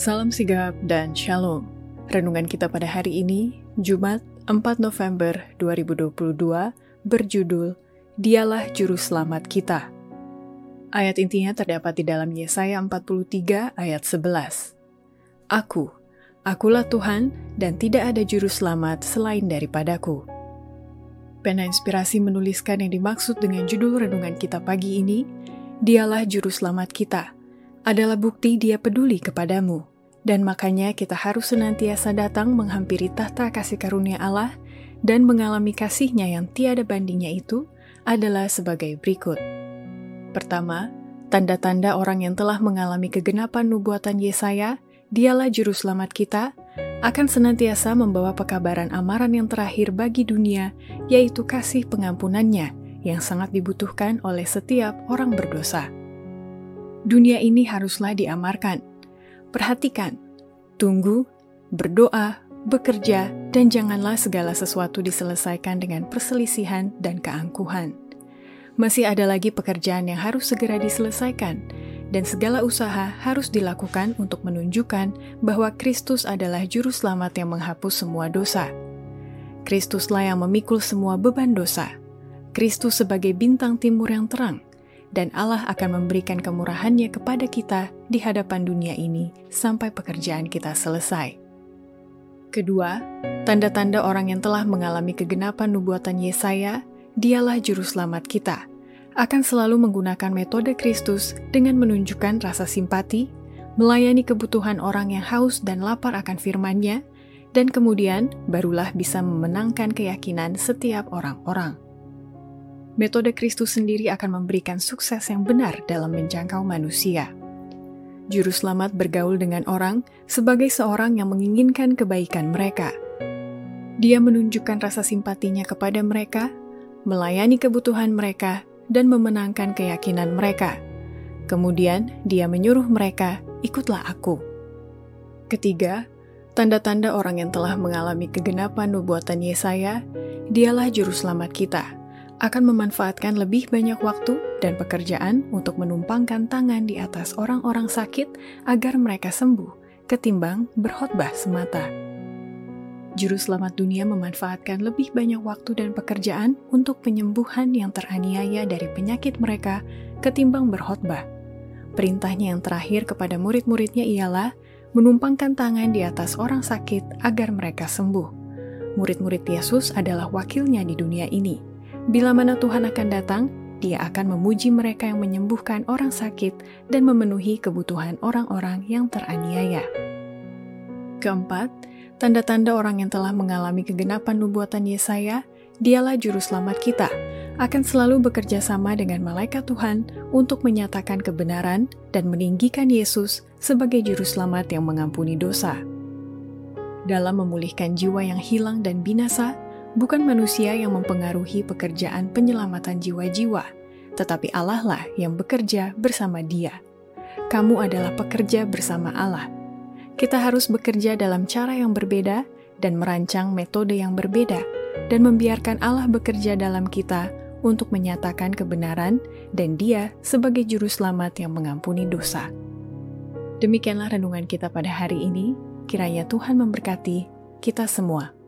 Salam sigap dan shalom. Renungan kita pada hari ini, Jumat 4 November 2022, berjudul Dialah Juru Selamat Kita. Ayat intinya terdapat di dalam Yesaya 43 ayat 11. Aku, akulah Tuhan dan tidak ada juru selamat selain daripadaku. Pena Inspirasi menuliskan yang dimaksud dengan judul renungan kita pagi ini, Dialah Juru Selamat Kita, adalah bukti dia peduli kepadamu, dan makanya kita harus senantiasa datang menghampiri tahta kasih karunia Allah dan mengalami kasihnya yang tiada bandingnya itu adalah sebagai berikut. Pertama, tanda-tanda orang yang telah mengalami kegenapan nubuatan Yesaya, dialah juru selamat kita, akan senantiasa membawa pekabaran amaran yang terakhir bagi dunia, yaitu kasih pengampunannya yang sangat dibutuhkan oleh setiap orang berdosa dunia ini haruslah diamarkan. Perhatikan, tunggu, berdoa, bekerja, dan janganlah segala sesuatu diselesaikan dengan perselisihan dan keangkuhan. Masih ada lagi pekerjaan yang harus segera diselesaikan, dan segala usaha harus dilakukan untuk menunjukkan bahwa Kristus adalah Juru Selamat yang menghapus semua dosa. Kristuslah yang memikul semua beban dosa. Kristus sebagai bintang timur yang terang, dan Allah akan memberikan kemurahannya kepada kita di hadapan dunia ini sampai pekerjaan kita selesai. Kedua, tanda-tanda orang yang telah mengalami kegenapan nubuatan Yesaya, dialah juru selamat kita, akan selalu menggunakan metode Kristus dengan menunjukkan rasa simpati, melayani kebutuhan orang yang haus dan lapar akan firman-Nya, dan kemudian barulah bisa memenangkan keyakinan setiap orang-orang metode Kristus sendiri akan memberikan sukses yang benar dalam menjangkau manusia. Juru selamat bergaul dengan orang sebagai seorang yang menginginkan kebaikan mereka. Dia menunjukkan rasa simpatinya kepada mereka, melayani kebutuhan mereka, dan memenangkan keyakinan mereka. Kemudian, dia menyuruh mereka, "Ikutlah aku." Ketiga, tanda-tanda orang yang telah mengalami kegenapan nubuatan Yesaya, dialah juru selamat kita akan memanfaatkan lebih banyak waktu dan pekerjaan untuk menumpangkan tangan di atas orang-orang sakit agar mereka sembuh, ketimbang berkhotbah semata. Juru selamat dunia memanfaatkan lebih banyak waktu dan pekerjaan untuk penyembuhan yang teraniaya dari penyakit mereka ketimbang berkhotbah. Perintahnya yang terakhir kepada murid-muridnya ialah menumpangkan tangan di atas orang sakit agar mereka sembuh. Murid-murid Yesus adalah wakilnya di dunia ini Bila mana Tuhan akan datang, Dia akan memuji mereka yang menyembuhkan orang sakit dan memenuhi kebutuhan orang-orang yang teraniaya. Keempat, tanda-tanda orang yang telah mengalami kegenapan nubuatan Yesaya, dialah juru selamat kita, akan selalu bekerja sama dengan malaikat Tuhan untuk menyatakan kebenaran dan meninggikan Yesus sebagai juru selamat yang mengampuni dosa. Dalam memulihkan jiwa yang hilang dan binasa, Bukan manusia yang mempengaruhi pekerjaan penyelamatan jiwa-jiwa, tetapi Allah lah yang bekerja bersama Dia. Kamu adalah pekerja bersama Allah. Kita harus bekerja dalam cara yang berbeda dan merancang metode yang berbeda, dan membiarkan Allah bekerja dalam kita untuk menyatakan kebenaran, dan Dia sebagai Juru Selamat yang mengampuni dosa. Demikianlah renungan kita pada hari ini. Kiranya Tuhan memberkati kita semua.